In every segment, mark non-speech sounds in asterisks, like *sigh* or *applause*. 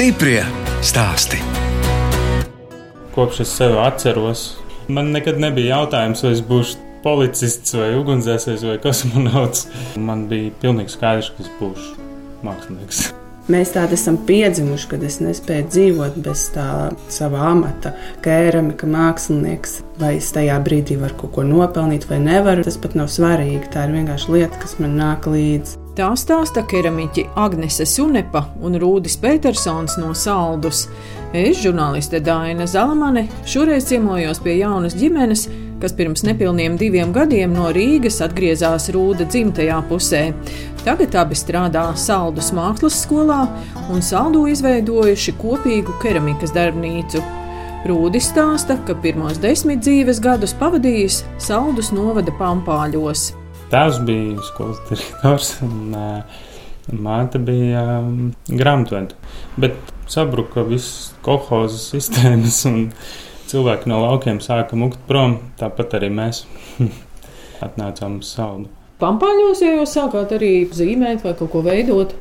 Stiprie stāsti. Kopš es sevi atceros, man nekad nebija jautājums, vai es būšu policists vai ugunsdzēsējs vai kosmonauts. Man bija pilnīgi skaidrs, ka es būšu mākslinieks. Mēs tādi esam piedzimuši, kad es nespēju dzīvot bez tā sava amata, keramika mākslinieks. Vai es tajā brīdī varu kaut ko nopelnīt vai nevaru, tas pat nav svarīgi. Tā ir vienkārši lieta, kas man nāk līdzi. Tā stāsta keramiķi Agnese Sunepa un Rūdis Petersons no Saldus. Es, žurnāliste Dāna Zalamane, šoreiz ciemojos pie jaunas ģimenes, kas pirms nepilniem diviem gadiem no Rīgas atgriezās Rūda dzimtajā pusē. Tagad abi strādā Saldus mākslas skolā un Saldu izveidojuši kopīgu keramikas darbnīcu. Rūdis stāsta, ka pirmos desmit dzīves gadus pavadījis Saldus novada pampāļos. Tēvs bija skolas direktors un uh, māte bija um, grāmatveda. Bet sabruka visas kolhozas sistēmas un cilvēki no laukiem sāka mukt prom. Tāpat arī mēs *laughs* atnācām uz Saldu. Pampāļos jau jūs sākāt arī zīmēt vai kaut ko veidot?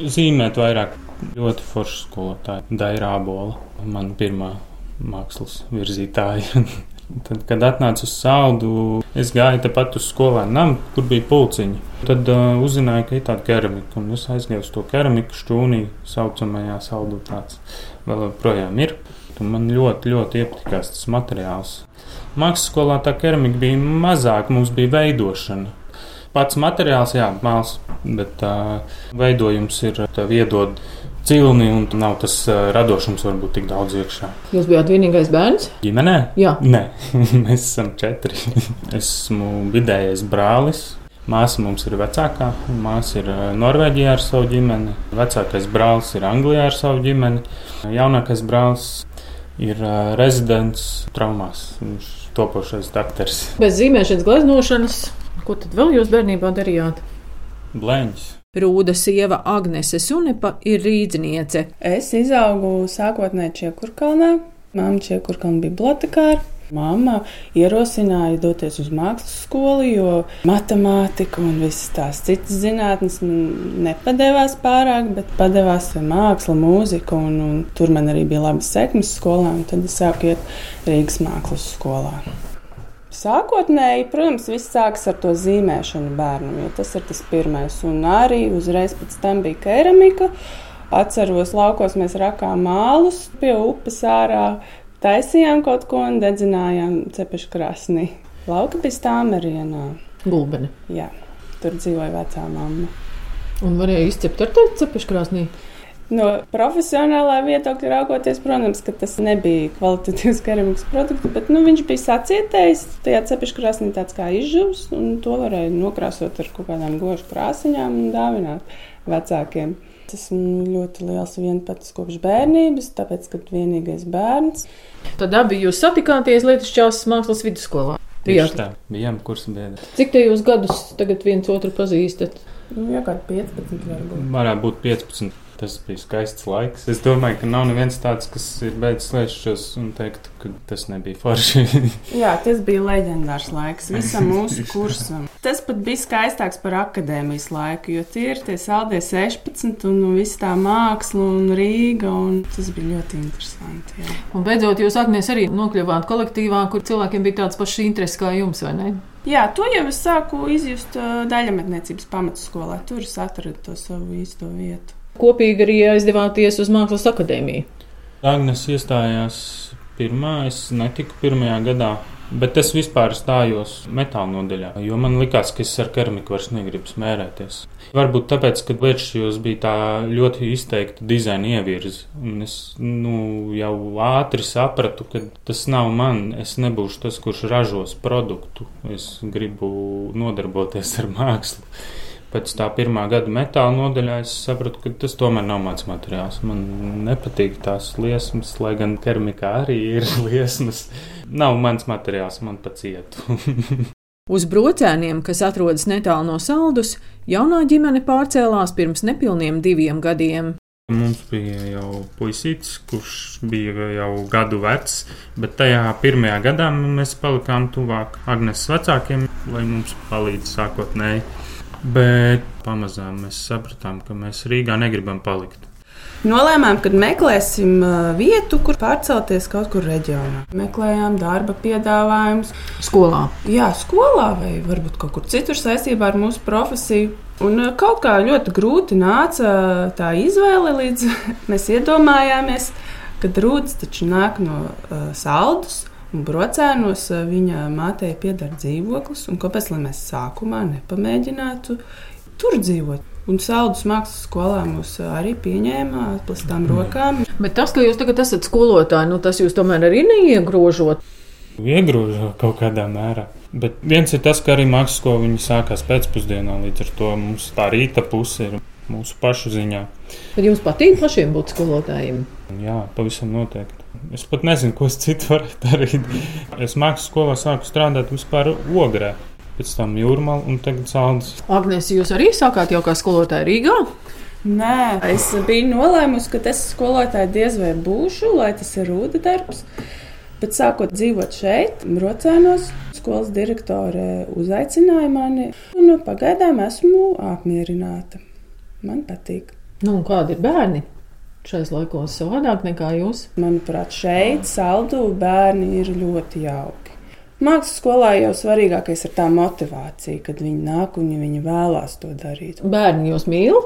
Zīmēt vairāk ļoti forša skolotāja, Daira Abola, mana pirmā mākslas virzītāja. *laughs* Tad, kad atnācu uz saldu, es gāju tepat uz skolēnu namu, kur bija pulciņi. Tad uh, uzzināju, ka ir tāda keramika, un es aizgāju uz to keramiku šķūnī, saucamajā saldu tāds vēl joprojām ir. Un man ļoti, ļoti iepatikās tas materiāls. Mākslas skolā tā keramika bija mazāk, mums bija veidošana. Pats materiāls, jā, māls, bet uh, veidojums ir iedod cilni un nav tas radošums varbūt tik daudz iekšā. Jūs bijāt vienīgais bērns? Ģimenē? Jā. Nē, *laughs* mēs esam četri. *laughs* Esmu vidējais brālis. Māsa mums ir vecākā. Māsa ir Norvēģijā ar savu ģimeni. Vecākais brālis ir Anglijā ar savu ģimeni. Jaunākais brālis ir rezidents traumās. Viņš ir topošais doktors. Bez zīmēšanas, gleznošanas Ko tad vēl jūs bērnībā darījāt? Blēņas. Rūda sieva Agnese Sunepa ir rīdzniece. Es izaugu sākotnēji Čiekurkalnā. Māma Čiekurkalna bibliotekāra. Māma ierosināja doties uz mākslas skolu, jo matemātika un visas tās citas zinātnes man nepadevās pārāk, bet padevās māksla, mūzika. Un, un tur man arī bija labas sekmes skolā, un tad es sāku iet Rīgas mākslas skolā. Sākotnēji, protams, viss sākas ar to zīmēšanu bērnam, jo tas ir tas pirmais. Un arī uzreiz pēc tam bija keramika. Atceros, laukos mēs rakām mālus pie upes ārā, taisījām kaut ko un dedzinājām cepešu krasnī. Lauka bija stāmerienā. Gulbene. Jā, tur dzīvoja vecā mamma. Un varēja izcept ar to cepešu krasnī? No profesionālā viedokļa raugoties, protams, ka tas nebija kvalitatīvs *laughs* keramikas produkts, bet nu, viņš bija sacietējis. Tajā cepeškrāsnī tāds kā izžuvs, un to varēja nokrāsot ar kaut kādām gošu krāsiņām un dāvināt vecākiem. Tas ir ļoti liels vienpats kopš bērnības, tāpēc, ka vienīgais bērns. Tad abi jūs satikāties Latvijas mākslas vidusskolā. Tieši tā, bijām kursa biedri. Cik te jūs gadus tagad viens otru pazīstat? Nu, jā, kā 15 varbūt. Varētu būt 15. Tas bija skaists laiks. Es domāju, ka nav neviens tāds, kas ir beidzis slēgšos un teikt, ka tas nebija forši. *laughs* Jā, tas bija leģendārs laiks visam *laughs* mūsu kursam. Tas pat bija skaistāks par akadēmijas laiku, jo tie ir tie saldie 16 un, viss tā māksla un Rīga. Un tas bija ļoti interesanti. Jā. Un beidzot, jūs, Agnēs, arī nokļuvāt kolektīvā, kur cilvēkiem bija tāds pašs intereses kā jums, vai ne? Jā, to jau es sāku izjust daļametniecības pamatskolā. Tur es atradu to savu īsto vietu kopīgi arī aizdevāties uz Mākslas akadēmiju. Agnes iestājās pirmā, es netiku pirmajā gadā. Bet es vispār stājos metāla nodaļā, jo man likās, ka es ar keramiku vairs negribu smērēties. Varbūt tāpēc, ka Lietuvas bija tā ļoti izteikta dizaina ievirze. Un es nu, jau ātri sapratu, ka tas nav man. Es nebūšu tas, kurš ražos produktu. Es gribu nodarboties ar mākslu pēc tā pirmā gada metāla nodaļā es sapratu, ka tas tomēr nav mans materiāls. Man nepatīk tās liesmas, lai gan keramikā arī ir *laughs* liesmas. Nav mans materiāls, man pat cietu. *laughs* Uz brocēniem, kas atrodas netālu no saldus, jaunā ģimene pārcēlās pirms nepilniem diviem gadiem. Mums bija jau puisītis, kurš bija jau gadu vecs, bet tajā pirmajā gadā mēs palikām tuvāk Agnēs vecākiem, lai mums palīdz sākotnēji. Bet pamazām mēs sapratām, ka mēs Rīgā negribam palikt. Nolēmām, ka meklēsim vietu, kur pārcelties kaut kur reģionā. Meklējām darba piedāvājumus. Skolā. Jā, skolā vai varbūt kaut kur citur saistībā ar mūsu profesiju. Un kaut kā ļoti grūti nāca tā izvēle, līdz *laughs* mēs iedomājāmies, ka rūdas taču nāk no uh, saldus. Brocēnos viņa mātei pieder dzīvoklis, un kāpēc mēs sākumā nepamēģinātu tur dzīvot? Un saldus mākslas skolā mūs arī pieņēma atklātām rokām. Bet tas, ka jūs tagad esat skolotāji, nu, tas jūs tomēr arī neiegrožot. Iegrožo kaut kādā mērā. Bet viens ir tas, ka arī mākslas skola sākās pēcpusdienā, līdz ar to mums tā rīta puse ir mūsu pašu ziņā. Bet jums patīk pašiem būt skolotājiem? Jā, pavisam noteikti. Es pat nezinu, ko es citu varētu darīt. Es mākslas skolā sāku strādāt vispār ogrē, pēc tam jūrmā un tagad sāldus. Agnēs, jūs arī sākāt jau kā skolotāja Rīgā? Nē, es biju nolēmusi, ka es skolotāja diez vai būšu, lai tas ir rūda darbs. Bet sākot dzīvot šeit, Brocēnos, skolas direktore uzaicināja mani, un nu, pagaidām esmu apmierināta. Man patīk. Nu, kādi ir bērni? Šais laikos savādāk nekā jūs? Manuprāt, šeit saldu bērni ir ļoti jauki. Mākslas skolā jau svarīgākais ir tā motivācija, kad viņi nāk un viņi vēlās to darīt. Bērni jūs mīl?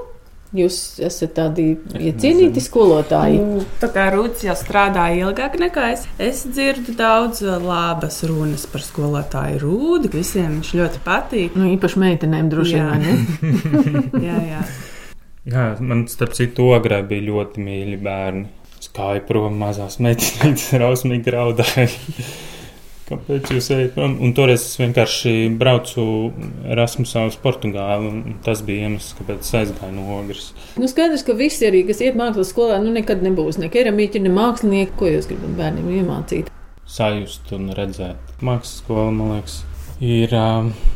Jūs esat tādi iecienīti skolotāji. Nu, tā kā Rūts jau strādā ilgāk nekā es, es dzirdu daudz labas runas par skolotāju Rūdu. Visiem viņš ļoti patīk. Nu, īpaši meitenēm droši vien. *laughs* jā, jā. Jā, man starp citu ogrē bija ļoti mīļi bērni. Skāja prom mazās meitenes, *laughs* rausmīgi raudāja. *laughs* Kāpēc jūs ejat prom? Un toreiz es vienkārši braucu Erasmusā uz Portugāli, un tas bija iemesls, kāpēc aizgāju no ogres. Nu, skaidrs, ka visi arī, kas iet mākslas skolā, nu nekad nebūs ne keramīķi, ne mākslinieki. Ko jūs gribat bērniem iemācīt? Sajust un redzēt. Mākslas skola, man liekas, ir. Uh,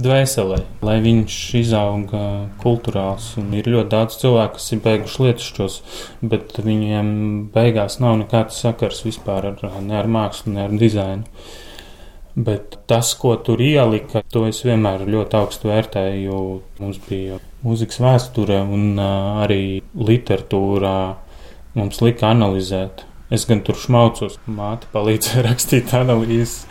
dvēselē, lai viņš izauga kultūrāls. Ir ļoti daudz cilvēku, kas ir beiguši lietušķos, bet viņiem beigās nav nekāds sakars vispār ar, ne ar mākslu, ne ar dizainu. Bet tas, ko tur ielika, to es vienmēr ļoti augstu vērtēju, jo mums bija mūzikas vēsture un arī literatūrā mums lika analizēt. Es gan tur šmaucos, māte palīdzēja rakstīt analīzes,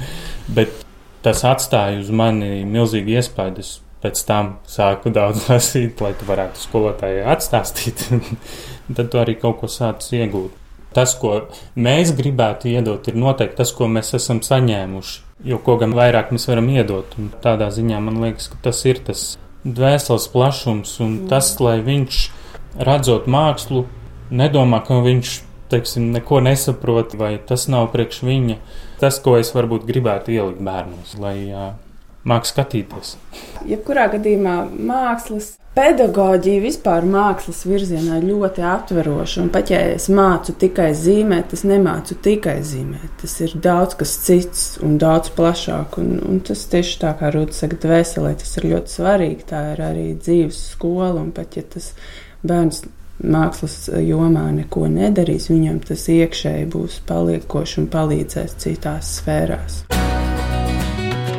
bet tas atstāja uz mani milzīgi iespaidu. Es pēc tam sāku daudz *laughs* lasīt, lai tu varētu skolotājai atstāstīt. *laughs* Tad tu arī kaut ko sāc iegūt. Tas, ko mēs gribētu iedot, ir noteikti tas, ko mēs esam saņēmuši. Jo ko gan vairāk mēs varam iedot. Un tādā ziņā man liekas, ka tas ir tas dvēseles plašums un tas, lai viņš redzot mākslu, nedomā, ka viņš teiksim, neko nesaprot, vai tas nav priekš viņa. Tas, ko es varbūt gribētu ielikt bērnos, lai uh, mākslinieki skatīties. Jebkurā gadījumā mākslas pedagoģija vispār mākslas virzienā ir ļoti atveroša. Un pat ja es mācu tikai zīmēt, es nemācu tikai zīmēt. Tas ir daudz kas cits un daudz plašāk. Un, un tas tieši tā kā Rūta saka, dvēselē tas ir ļoti svarīgi. Tā ir arī dzīves skola. Un pat ja tas bērns mākslas jomā neko nedarīs, viņam tas iekšēji būs paliekoši un palīdzēs citās sfērās.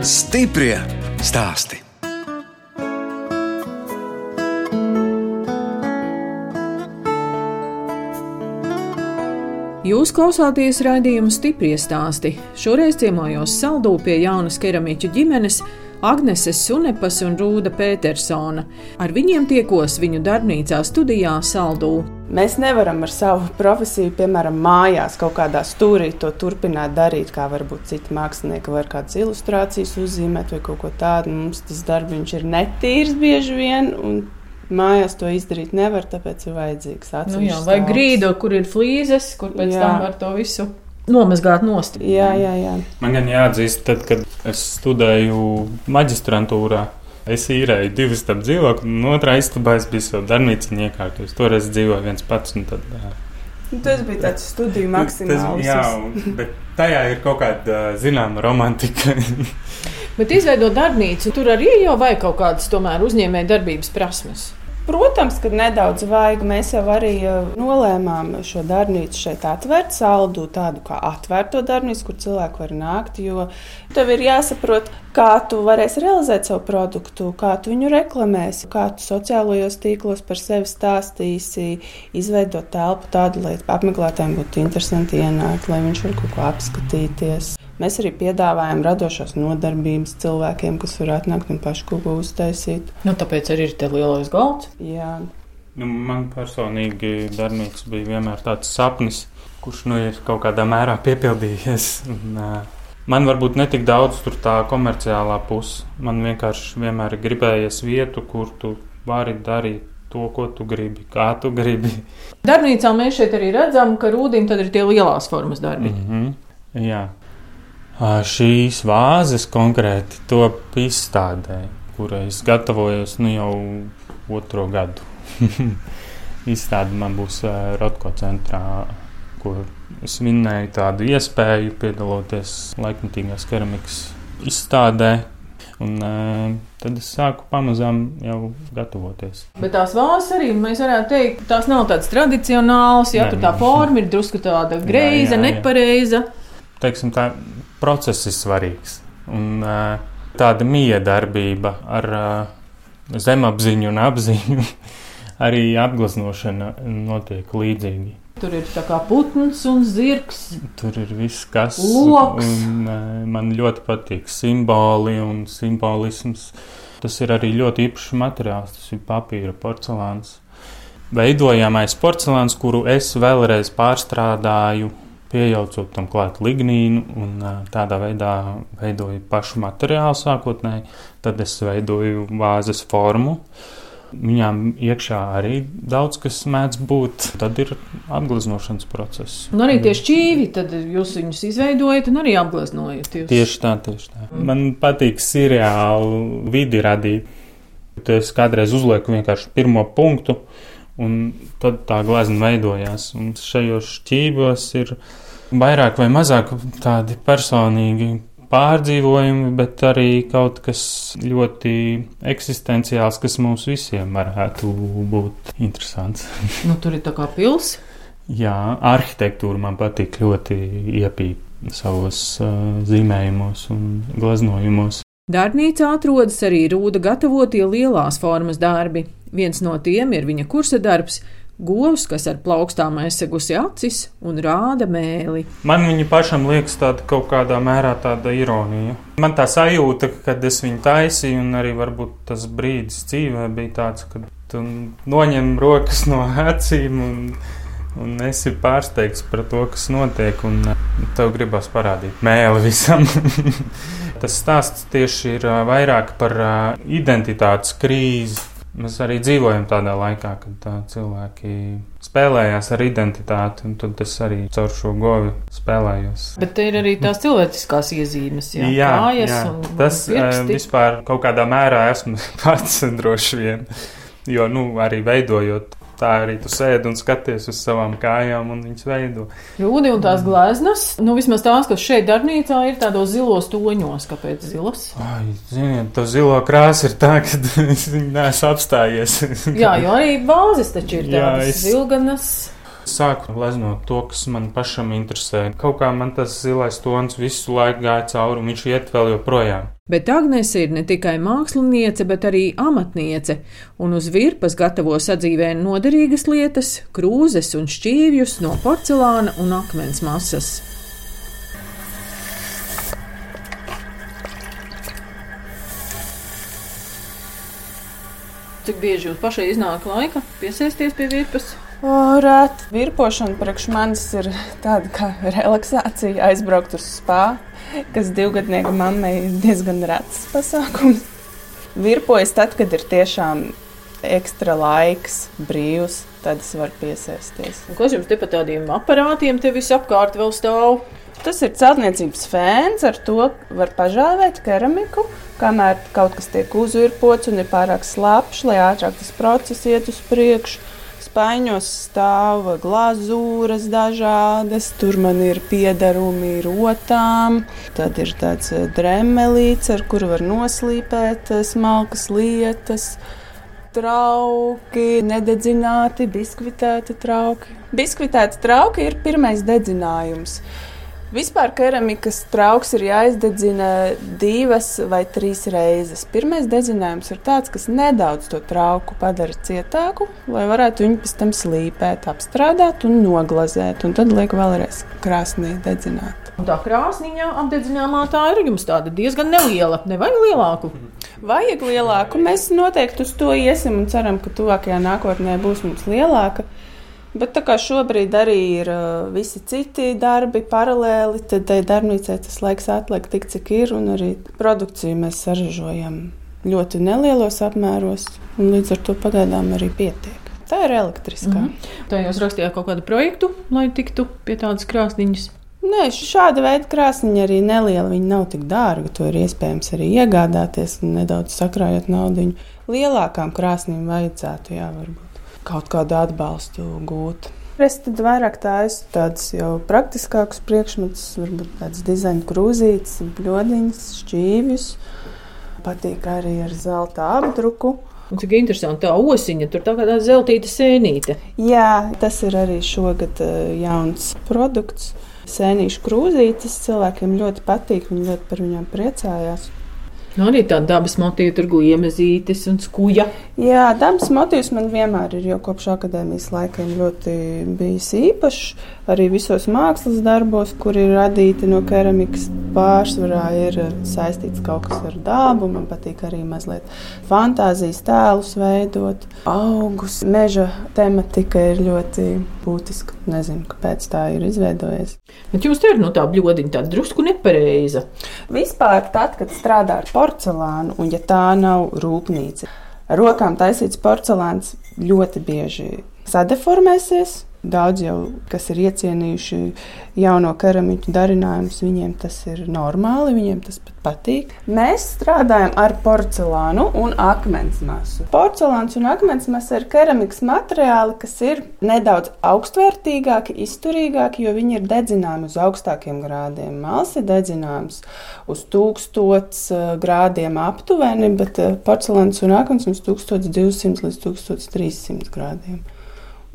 Stiprie stāsti! Jūs klausāties raidījumu stipri stāstī. Šoreiz ciemojos saldū pie jaunas keramiķu ģimenes, Agnese Sunepas un Rūda Petersona. Ar viņiem tiekos viņu darbnīcā studijā Saldū. Mēs nevaram ar savu profesiju, piemēram, mājās kaut kādā stūrī to turpināt darīt, kā varbūt citi mākslinieki var kādas ilustrācijas uzzīmēt vai kaut ko tādu. Mums tas darbs ir netīrs bieži vien. Mājās to izdarīt nevar, tāpēc ir vajadzīgs atsevišķs. Nu jā, vai grīda, kur ir flīzes, kur pēc jā. tam var to visu nomazgāt nost. Jā, jā, jā. Man gan jāatzīst, tad, kad es studēju maģistrantūrā. Es īrēju divas stāvu dzīvokli, un otrā istabā es biju savu darbnīcu iekārtojis. Toreiz dzīvoju viens pats. Tad, nu, tas bija tāds studiju maksimāls. Jā, bet tajā ir kaut kāda zināma romantika. bet izveidot darbnīcu, tur arī jau vajag kaut kādas tomēr uzņēmēja darbības prasmes. Protams, ka nedaudz vajag. Mēs jau arī nolēmām šo darbnīcu šeit atvērt, saldu tādu kā atvērto darbnīcu, kur cilvēki var nākt. Jo tev ir jāsaprot, kā tu varēsi realizēt savu produktu, kā tu viņu reklamēsi, kā tu sociālajos tīklos par sevi stāstīsi, izveidot telpu tādu, lai apmeklētājiem būtu interesanti ienākt, lai viņš var kaut ko apskatīties. Mēs arī piedāvājam radošās nodarbības cilvēkiem, kas var atnākt un paši kaut ko uztaisīt. Nu, tāpēc arī ir te lielais galds. Jā. Nu, man personīgi darbnīca bija vienmēr tāds sapnis, kurš nu ir kaut kādā mērā piepildījies. Un, man varbūt ne tik daudz tur tā komerciālā puse. Man vienkārši vienmēr ir gribējies vietu, kur tu vari darīt to, ko tu gribi, kā tu gribi. Darbnīcā mēs šeit arī redzam, ka rūtīm tad ir tie lielās formas darbi. Mm -hmm. Jā. Šīs vāzes konkrēti top izstādē, kurai es gatavojos nu jau otro gadu. *laughs* Izstāde man būs Rotko centrā, kur es minēju tādu iespēju piedaloties laikmatīgās keramikas izstādē. Un, tad es sāku pamazām jau gatavoties. Bet tās vāzes arī mēs varētu teikt, tās nav tādas tradicionālas. Ja tur tā forma ir drusku tāda greiza, jā, jā, jā. nepareiza. Teiksim, tā process ir svarīgs. Un, uh, tāda miedarbība ar uh, zemapziņu un apziņu *laughs* arī apgleznošana notiek līdzīgi. Tur ir tā kā putns un zirgs. Tur ir viss, kas Loks. un, uh, man ļoti patīk simboli un simbolisms. Tas ir arī ļoti īpašs materiāls. Tas ir papīra porcelāns. Veidojamais porcelāns, kuru es vēlreiz pārstrādāju, piejaucot tam klāt lignīnu un uh, tādā veidā veidoju pašu materiālu sākotnēji. Tad es veidoju vāzes formu. Uh, Viņām iekšā arī daudz kas mēdz būt. Tad ir apgleznošanas process. Un arī tie šķīvi, tad jūs viņus izveidojat un arī apgleznojat. Jūs. Tieši tā, tieši tā. Man patīk seriālu vidi radīt. Es kādreiz uzlieku vienkārši pirmo punktu, un tad tā glezna veidojās. Un šajos šķīvos ir vairāk vai mazāk tādi personīgi pārdzīvojumi, bet arī kaut kas ļoti eksistenciāls, kas mums visiem varētu būt interesants. nu, tur ir tā kā pils. Jā, arhitektūra man patīk ļoti iepīt savos uh, zīmējumos un glaznojumos. Darbnīcā atrodas arī rūda gatavotie lielās formas darbi. Viens no tiem ir viņa kursa darbs Govs, kas ar plaukstām aizsegusi acis un rāda mēli. Man viņa pašam liekas tāda kaut kādā mērā tāda ironija. Man tā sajūta, kad es viņu taisīju, un arī varbūt tas brīdis dzīvē bija tāds, kad noņem rokas no acīm un, un esi pārsteigts par to, kas notiek, un tev gribas parādīt mēli visam. *laughs* tas stāsts tieši ir vairāk par identitātes krīzi Mēs arī dzīvojam tādā laikā, kad uh, cilvēki spēlējās ar identitāti, un tad es arī caur šo govi spēlējos. Bet te ir arī tās cilvēciskās iezīmes, jā, jā, kājas jā. un tas pirksti. uh, vispār kaut kādā mērā esmu *laughs* pats droši vien, jo, nu, arī veidojot Tā arī tu sēdi un skaties uz savām kājām, un viņas veido. Rūdi un tās gleznas, nu vismaz tās, kas šeit darbnīcā ir tādos zilos toņos. Kāpēc zilas? Ai, ziniet, to zilo krāsa ir tā, *laughs* ka es viņu neesmu apstājies. Jā, jo arī bāzes taču ir tādas es... zilganas. Sāku gleznot to, kas man pašam interesē. Kaut kā man tas zilais tons visu laiku gāja cauri, un viņš iet vēl joprojām. Bet Agnese ir ne tikai māksliniece, bet arī amatniece, un uz virpas gatavo sadzīvē noderīgas lietas, krūzes un šķīvjus no porcelāna un akmens masas. Cik bieži jums pašai iznāk laika piesēsties pie virpas? Rēt. Virpošana priekš manis ir tāda kā relaksācija, aizbraukt uz spā, kas divgadnieka mammai ir diezgan rēts pasākums. Virpojas tad, kad ir tiešām ekstra laiks, brīvs, tad es varu piesēsties. Un kas jums te pa tādiem aparātiem te visapkārt vēl stāv? Tas ir celtniecības fēns, ar to var pažāvēt keramiku, kamēr kaut kas tiek uzvirpots un ir pārāk slapjš, lai ātrāk tas process iet uz priekšu spaiņos stāv glazūras dažādas, tur man ir piedarumi rotām, tad ir tāds eh, dremelīts, ar kuru var noslīpēt eh, smalkas lietas. trauki, nededzināti, biskvitēti trauki. Biskvitēti trauki ir pirmais dedzinājums. Vispār keramikas trauks ir jāizdedzina divas vai trīs reizes. Pirmais dedzinājums ir tāds, kas nedaudz to trauku padara cietāku, lai varētu viņu pēc tam slīpēt, apstrādāt un noglazēt. Un tad liek vēlreiz krāsnī dedzināt. Un tā krāsniņa apdedzināmā tā ir jums diezgan neliela. Nevajag lielāku. Vajag lielāku. Mēs noteikti uz to iesim un ceram, ka tuvākajā nākotnē būs mums lielāka. Bet tā kā šobrīd arī ir visi citi darbi paralēli, tad tai darbnīcai tas laiks atliek tik, cik ir, un arī produkciju mēs saražojam ļoti nelielos apmēros, un līdz ar to pagaidām arī pietiek. Tā ir elektriskā. Mm -hmm. Tā jūs rakstījāt kaut kādu projektu, lai tiktu pie tādas krāsniņas. Nē, šāda veida krāsniņa arī neliela. Viņa nav tik dārga. To ir iespējams arī iegādāties un nedaudz sakrājot naudu. Lielākām krāsnīm vajadzētu, jā, varbūt kaut kādu atbalstu gūt. Es tad vairāk tādu tādus jau praktiskākus priekšmetus, varbūt tādas dizaina krūzītes, bludiņas, šķīvjus. Patīk arī ar zelta apdruku. Un cik interesanti, tā osiņa, tur tā kā tāda zeltīta sēnīte. Jā, tas ir arī šogad uh, jauns produkts. Sēnīšu krūzītes cilvēkiem ļoti patīk, viņi ļoti par viņām priecājās. Nu, arī tāda dabas motīva, tur gliemezītes un skuja. Jā, dabas motīvs man vienmēr ir jau kopš akadēmijas laikiem ļoti bijis īpašs. Arī visos mākslas darbos, kur ir radīti no keramikas, pārsvarā ir saistīts kaut kas ar dabu. Man patīk arī mazliet fantāzijas tēlus veidot, augus. Meža tematika ir ļoti būtiska. Nezinu, kāpēc tā ir izveidojies. Bet jums tur ir nu, tā bļodiņa, tā drusku nepareiza. Vispār, tad, kad strādā ar porcelānu, un ja tā nav rūpnīca, rokām taisīts porcelāns ļoti bieži sadeformēsies Daudz jau, kas ir iecienījuši jauno keramiķu darinājumus, viņiem tas ir normāli, viņiem tas pat patīk. Mēs strādājam ar porcelānu un akmens masu. Porcelāns un akmens masa ir keramikas materiāli, kas ir nedaudz augstvērtīgāki, izturīgāki, jo viņi ir dedzināmi uz augstākiem grādiem. Māls ir dedzināms uz 1000 eh, grādiem aptuveni, bet eh, porcelāns un akmens uz 1200 līdz 1300 grādiem.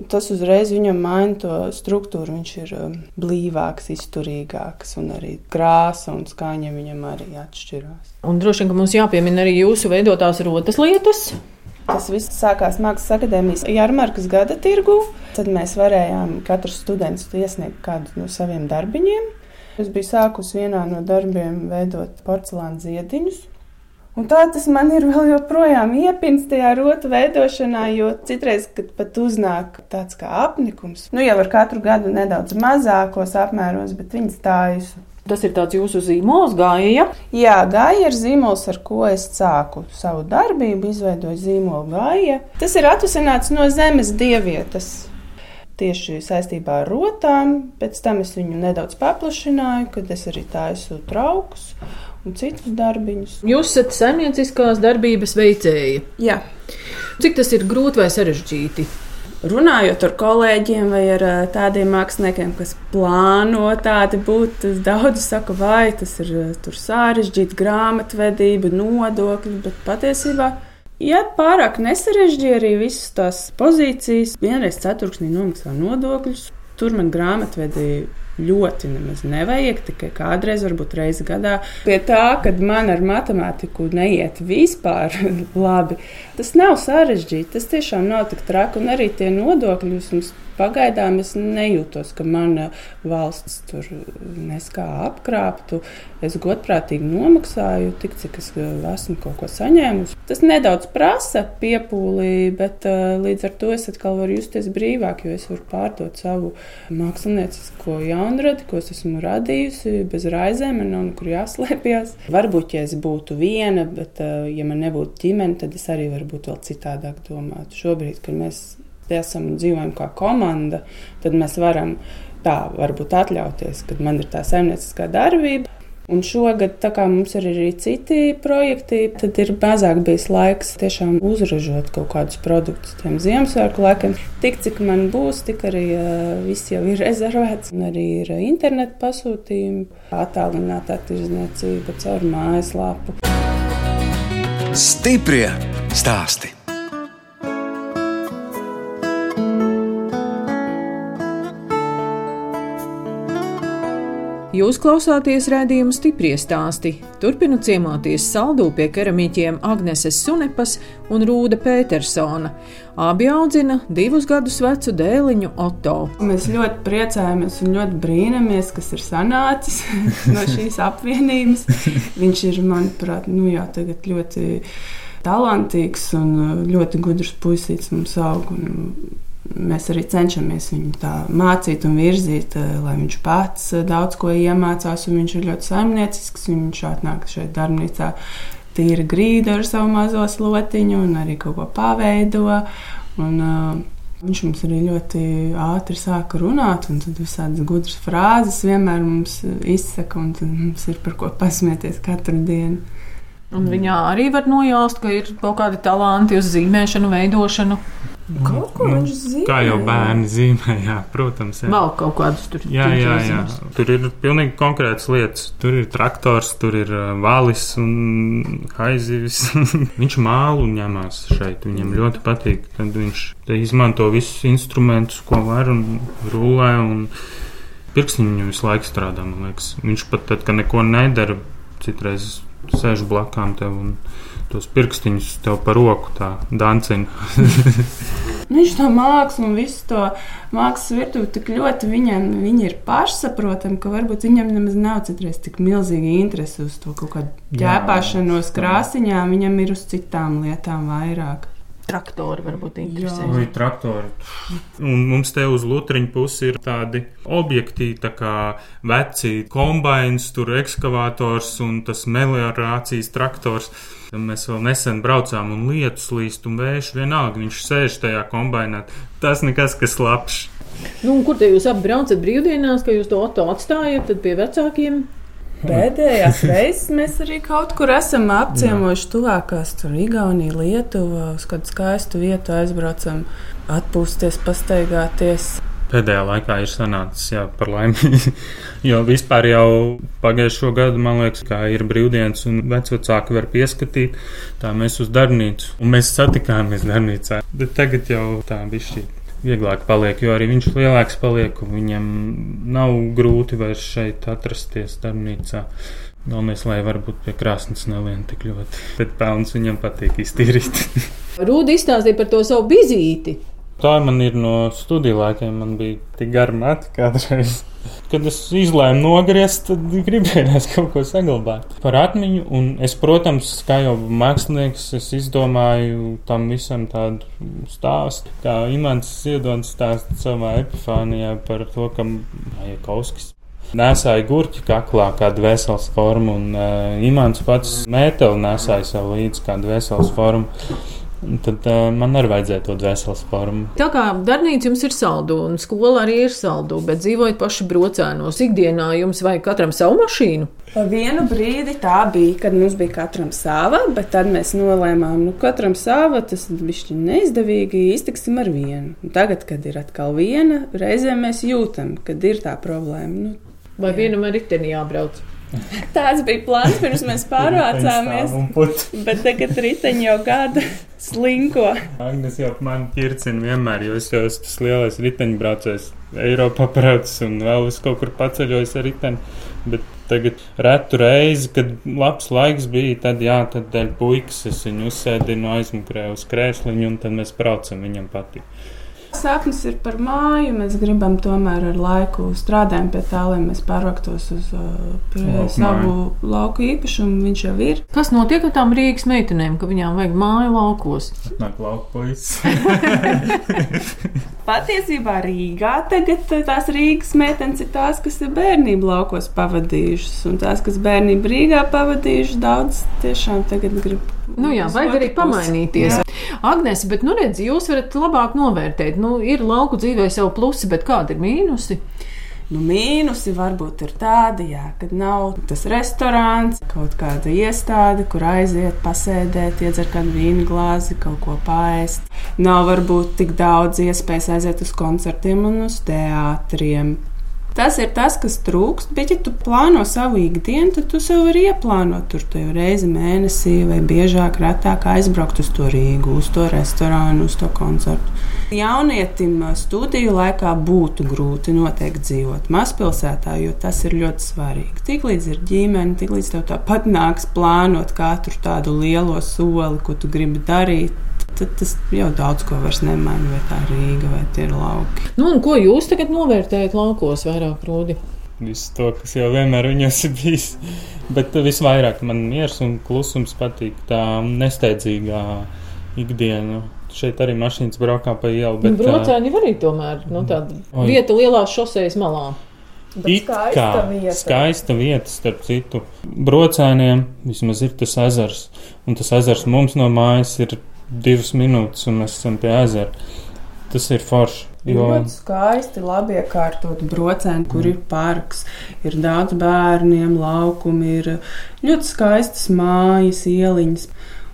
Tas uzreiz viņam maina to struktūru. Viņš ir um, blīvāks, izturīgāks, un arī krāsa un skaņa viņam arī atšķirās. Un droši vien, ka mums jāpiemina arī jūsu veidotās rotas lietas. Tas viss sākās Mākslas akadēmijas jarmarkas gada tirgu. Tad mēs varējām katrs students iesniegt kādu no saviem darbiņiem. Es biju sākusi vienā no darbiem veidot porcelāna ziediņus. Un tā tas man ir vēl joprojām iepins tajā rotu veidošanā, jo citreiz, kad pat uznāk tāds kā apnikums, nu jau ar katru gadu nedaudz mazākos apmēros, bet viņas stājas. Tas ir tāds jūsu zīmols, gāja. Ja? Jā, gāja ir zīmols, ar ko es sāku savu darbību, izveidoju zīmolu gāja. Tas ir atvasināts no zemes dievietes tieši saistībā ar rotām. Pēc tam es viņu nedaudz paplašināju, kad es arī taisu traukus un citus darbiņus. Jūs esat saimnieciskās darbības veicēji. Jā. Cik tas ir grūti vai sarežģīti? Runājot ar kolēģiem vai ar tādiem māksliniekiem, kas plāno tādi būt, daudzi saka, vai tas ir sarežģīti, grāmatvedība, nodokļi, bet patiesībā. Ja pārāk nesarežģīja arī visas tās pozīcijas, vienreiz ceturksnī nomaksā nodokļus, tur man grāmatvedība ļoti nemaz nevajag, tikai kādreiz, varbūt reizi gadā. Pie tā, kad man ar matemātiku neiet vispār *laughs* labi, tas nav sarežģīti. Tas tiešām nav tik traki, un arī tie nodokļi jūs Pagaidām es nejūtos, ka mana valsts tur neskā apkrāptu. Es godprātīgi nomaksāju tik, cik es eh, esmu kaut ko saņēmusi. Tas nedaudz prasa piepūlī, bet uh, līdz ar to es atkal varu justies brīvāk, jo es varu pārdot savu māksliniecisko jaunradi, ko es esmu radījusi, bez raizēm, man nav nekur jāslēpjas. Varbūt, ja es būtu viena, bet uh, ja man nebūtu ģimene, tad es arī varbūt vēl citādāk domātu. Šobrīd, kad mēs esam dzīvojam kā komanda, tad mēs varam tā varbūt atļauties, kad man ir tā saimnieciskā darbība. Un šogad, tā kā mums ir arī citi projekti, tad ir mazāk bijis laiks tiešām uzražot kaut kādus produktus tiem Ziemassvētku laikiem. Tik cik man būs, tik arī uh, viss jau ir *laughs* rezervēts. Un arī ir interneta pasūtījumi, attālinātā tirdzniecība caur mājaslapu. Stiprie stāstī! Jūs klausāties redzējuma stipri stāstī. Turpinu ciemoties saldū pie keramīķiem Agneses Sunepas un Rūda Petersona. Abi audzina divus gadus vecu dēliņu Otto. Mēs ļoti priecājamies un ļoti brīnamies, kas ir sanācis *laughs* no šīs apvienības. Viņš ir, manuprāt, nu jau tagad ļoti talantīgs un ļoti gudrs puisīts mums aug. Un, Mēs arī cenšamies viņu mācīt un virzīt, eh, lai viņš pats eh, daudz ko iemācās. Viņš ir ļoti saimniecisks. Viņš atnāk šeit darbnīcā, tīra grīdu ar savu mazo slotiņu un arī kaut ko paveido. Un, uh, Viņš mums arī ļoti ātri sāka runāt, un tad visādas gudras frāzes vienmēr mums izsaka, un mums ir par ko pasmieties katru dienu. Un viņā arī var nojaust, ka ir kaut kādi talanti uz zīmēšanu, veidošanu. Kaut ko nu, viņš zina. Kā jau bērni zīmē, jā, protams. Jā. Vēl kaut kādus tur jā, jā, jā. Tur ir pilnīgi konkrētas lietas. Tur ir traktors, tur ir valis un haizivis. *laughs* viņš mālu ņemās šeit. Viņam ļoti patīk. Tad viņš izmanto visus instrumentus, ko var un rulē. Un pirkstiņu visu laiku strādā, man liekas. Viņš pat tad, kad neko nedara, citreiz sēž blakām tev un tos pirkstiņus tev par roku tā dancina. *laughs* Viņš to mākslu un visu to mākslas virtuvi tik ļoti viņam viņi ir pašsaprotami, ka varbūt viņam nemaz nav citreiz tik milzīgi interesi uz to kaut kādu ķēpāšanos krāsiņām, viņam ir uz citām lietām vairāk traktori varbūt interesē. Jā, traktori. Un mums te uz lutriņa pusi ir tādi objekti, tā kā veci kombains, tur ekskavators un tas meliorācijas traktors. Mēs vēl nesen braucām un lietus līst un vējš vienalga, viņš sēž tajā kombainā. Tas nekas, kas labs. Nu, kur te jūs apbraucat brīvdienās, ka jūs to atstājat pie vecākiem? Pēdējās *laughs* reizes mēs arī kaut kur esam apciemojuši tuvākās, tur Igaunija, Lietuva, uz kādu skaistu vietu aizbraucam, atpūsties, pastaigāties. Pēdējā laikā ir sanācis, jā, par laimi. *laughs* jo vispār jau pagājušo gadu, man liekas, kā ir brīvdienas un vecāki var pieskatīt, tā mēs uz darbnīcu. Un mēs satikāmies darbnīcā. Bet tagad jau tā bišķīt vieglāk paliek, jo arī viņš lielāks paliek, un viņam nav grūti vairs šeit atrasties darbnīcā. Galvenais, lai varbūt pie krāsnes nelien tik ļoti, bet pelns viņam patīk iztīrīt. *laughs* Rūda izstāstīja par to savu bizīti. Tā man ir no studiju laikiem, man bija tik gara mati kādreiz. Kad es izlēmu nogriezt, tad gribējās kaut ko saglabāt par atmiņu. Un es, protams, kā jau mākslinieks, es izdomāju tam visam tādu stāstu. Kā Imants Ziedonis stāsta savā epifānijā par to, ka Majakauskis Nēsāja gurķi kaklā, kādu veselas formu, un uh, Imants pats mēteli nesāja sev līdzi kādu veselas formu. Tad uh, man arī vajadzēja to dvēseles formu. Tā kā darbnīca jums ir saldu, un skola arī ir saldu, bet dzīvojat paši brocēnos, ikdienā jums vajag katram savu mašīnu. Pa vienu brīdi tā bija, kad mums bija katram sava, bet tad mēs nolēmām, nu, katram sava, tas bija neizdevīgi, iztiksim ar vienu. Un tagad, kad ir atkal viena, reizēm mēs jūtam, kad ir tā problēma. Nu, Vai jā. vienam ar riteni jābrauc? *laughs* Tāds bija plāns, pirms mēs pārvācāmies. bet tagad riteņi jau gada slinko. Agnes jau man ķircina vienmēr, jo es jau esmu tas lielais riteņbraucējs. Eiropā braucis un vēl es kaut kur paceļojos ar riteni. Bet tagad retu reizi, kad labs laiks bija, tad jā, tad dēļ puikas es viņu uzsēdinu aizmukrē uz krēsliņu un tad mēs braucam, viņam patīk. Sapnis ir par māju. Mēs gribam tomēr ar laiku strādāt pie tā, lai mēs pārvāktos uz uh, savu lauku īpašumu. Viņš jau ir. Kas notiek ar tām Rīgas meitenēm, ka viņām vajag māju laukos? Nāk lauku puisis. *laughs* Patiesībā Rīgā tagad tās Rīgas meitenes ir tās, kas ir bērnību laukos pavadījušas. Un tās, kas bērnību Rīgā pavadījušas, daudz tiešām tagad grib. Nu jā, vajag arī pamainīties. Jā. Agnēs, bet nu redz, jūs varat labāk novērtēt. Nu, ir lauku dzīvē savu plusi, bet kādi ir mīnusi? Nu, mīnusi varbūt ir tādi, jā, kad nav tas restorāns, kaut kāda iestāde, kur aiziet, pasēdēt, iedzert kādu vīnu glāzi, kaut ko pāriest. Nav varbūt tik daudz iespējas aiziet uz koncertiem un uz teātriem. Tas ir tas, kas trūkst, bet, ja tu plāno savu ikdienu, tad tu sev vari ieplānot tur tev reizi mēnesī vai biežāk, retāk aizbraukt uz to Rīgu, uz to restorānu, uz to koncertu. Jaunietim studiju laikā būtu grūti noteikti dzīvot mazpilsētā, jo tas ir ļoti svarīgi. Tiklīdz ir ģimene, tiklīdz tev tāpat nāks plānot katru tādu lielo soli, ko tu gribi darīt, tad tas jau daudz ko vairs nemaina. Vai tā ir Rīga vai tie ir lauki. Nu, ko jūs tagad novērtējat laukos vairāk rūdi? Visu to, kas jau vienmēr viņos ir bijis. Bet visvairāk man miers un klusums patīk. Tā nesteidzīgā ikdiena. Šeit arī mašīnas braukā pa ielu. Bet brocēni arī tomēr nu, tāda oj. vieta lielās šosejas malā. Bet skaista kā, vieta. Skaista vieta, starp citu. Brocēniem vismaz ir tas ezers. Un tas ezers mums no mājas ir divas minūtes, un mēs esam pie ezera. Tas ir forši. Jo... Ļoti skaisti, labi iekārtot brocēni, kur mm. ir parks, ir daudz bērniem, laukumi, ir ļoti skaistas mājas, ieliņas.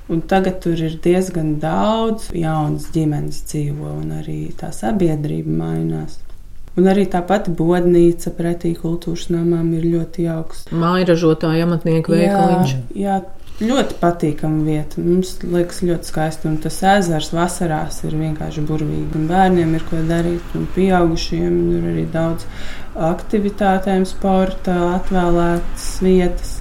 Un tagad tur ir diezgan daudz jaunas ģimenes dzīvo, un arī tā sabiedrība mainās. Un arī tā pati bodnīca pretī kultūras namām ir ļoti jauks. Māja ražotāja amatnieku veikaliņš. Jā, jā, ļoti patīkama vieta. Mums liekas ļoti skaisti. Un tas ezers vasarās ir vienkārši burvīgi. Un bērniem ir ko darīt, un pieaugušiem ir arī daudz aktivitātēm, sporta, atvēlētas vietas.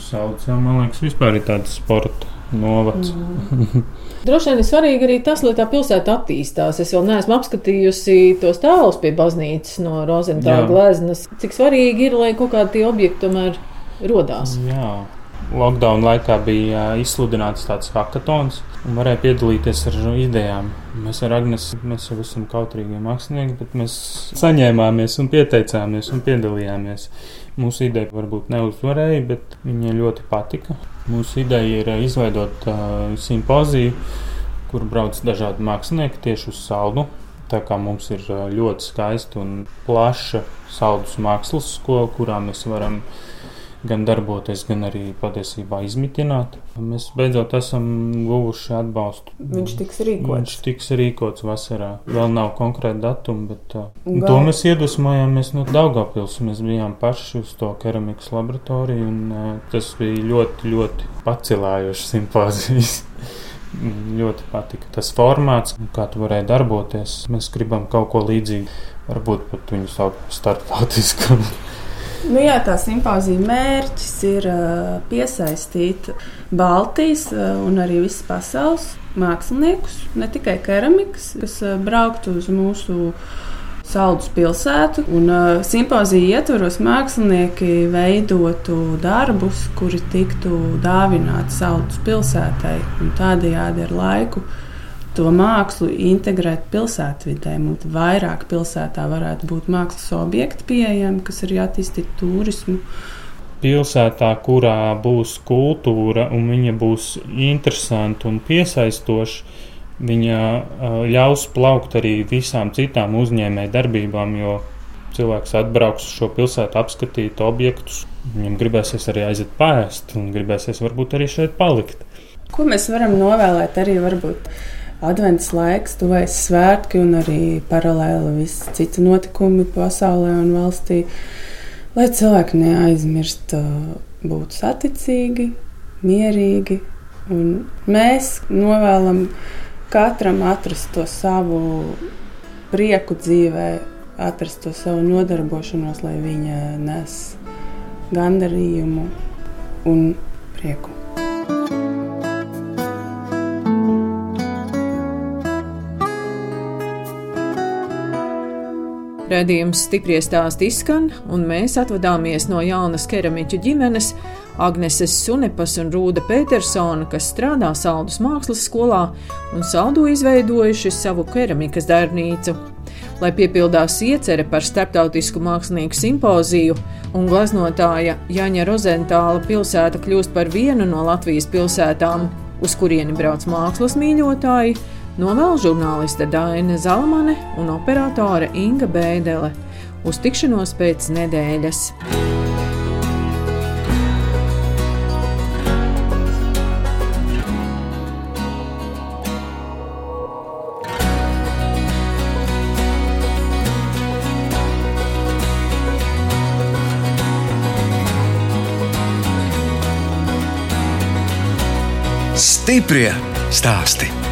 Saucam, man liekas, vispār ir tāds sporta novads. Mm. *laughs* Droši vien ir svarīgi arī tas, lai tā pilsēta attīstās. Es vēl neesmu apskatījusi tos tēlus pie baznīcas no Rozentāla gleznas. Cik svarīgi ir, lai kaut kādi tie objekti tomēr rodās. Jā. Lockdown laikā bija izsludināts tāds hackathons, un varēja piedalīties ar idejām. Mēs ar Agnēsu mēs jau esam kautrīgi mākslinieki, bet mēs saņēmāmies un pieteicāmies un piedalījāmies. Mūsu ideja varbūt neuzvarēja, bet viņa ļoti patika. Mūsu ideja ir izveidot uh, simpoziju, kur brauc dažādi mākslinieki tieši uz saldu. Tā kā mums ir ļoti skaista un plaša saldus mākslas skola, kurā mēs varam gan darboties, gan arī patiesībā izmitināt. Mēs beidzot esam guvuši atbalstu. Viņš tiks rīkots. Viņš tiks rīkots vasarā. Vēl nav konkrēta datuma, bet uh, to mēs iedvesmojāmies no Daugavpils. Mēs bijām paši uz to keramikas laboratoriju, un uh, tas bija ļoti, ļoti pacilājošs simpozijas. *laughs* ļoti patika tas formāts, kā tu varēji darboties. Mēs gribam kaut ko līdzīgu, varbūt pat viņu sauc par starptautisku. Nu, jā, tā simpāzija mērķis ir uh, piesaistīt Baltijas uh, un arī visas pasaules māksliniekus, ne tikai keramikas, kas uh, brauktu uz mūsu Saldus pilsētu. Un, uh, simpāzija ietvaros mākslinieki veidotu darbus, kuri tiktu dāvināti Saldus pilsētai. Tādējādi ar laiku to mākslu integrēt pilsētvidē. Mums vairāk pilsētā varētu būt mākslas objekti pieejami, kas arī attīstītu turismu. Pilsētā, kurā būs kultūra un viņa būs interesanta un piesaistoša, viņa ļaus plaukt arī visām citām uzņēmēju darbībām, jo cilvēks atbrauks uz šo pilsētu, apskatīt objektus. Viņam gribēsies arī aiziet pāriest, un gribēsies varbūt arī šeit palikt. Ko mēs varam novēlēt arī varbūt advents laiks, tuvojas svētki un arī paralēli visi citi notikumi pasaulē un valstī, lai cilvēki neaizmirst būt saticīgi, mierīgi. Un mēs novēlam katram atrast to savu prieku dzīvē, atrast to savu nodarbošanos, lai viņa nes gandarījumu un prieku. Radījums stipri stāsti izskan, un mēs atvadāmies no jaunas keramiķu ģimenes, Agneses Sunepas un Rūda Petersona, kas strādā Saldus mākslas skolā un saldu izveidojuši savu keramikas darbnīcu. Lai piepildās iecerē par starptautisku mākslinieku simpoziju un gleznotāja Jaņa Rozentāla pilsēta kļūst par vienu no Latvijas pilsētām, uz kurieni brauc mākslas mīļotāji, Novēl žurnāliste Dāne Zalamane un operātore Inga Bēdelē. Uz tikšanos pēc nedēļas! Stiprie stāstī!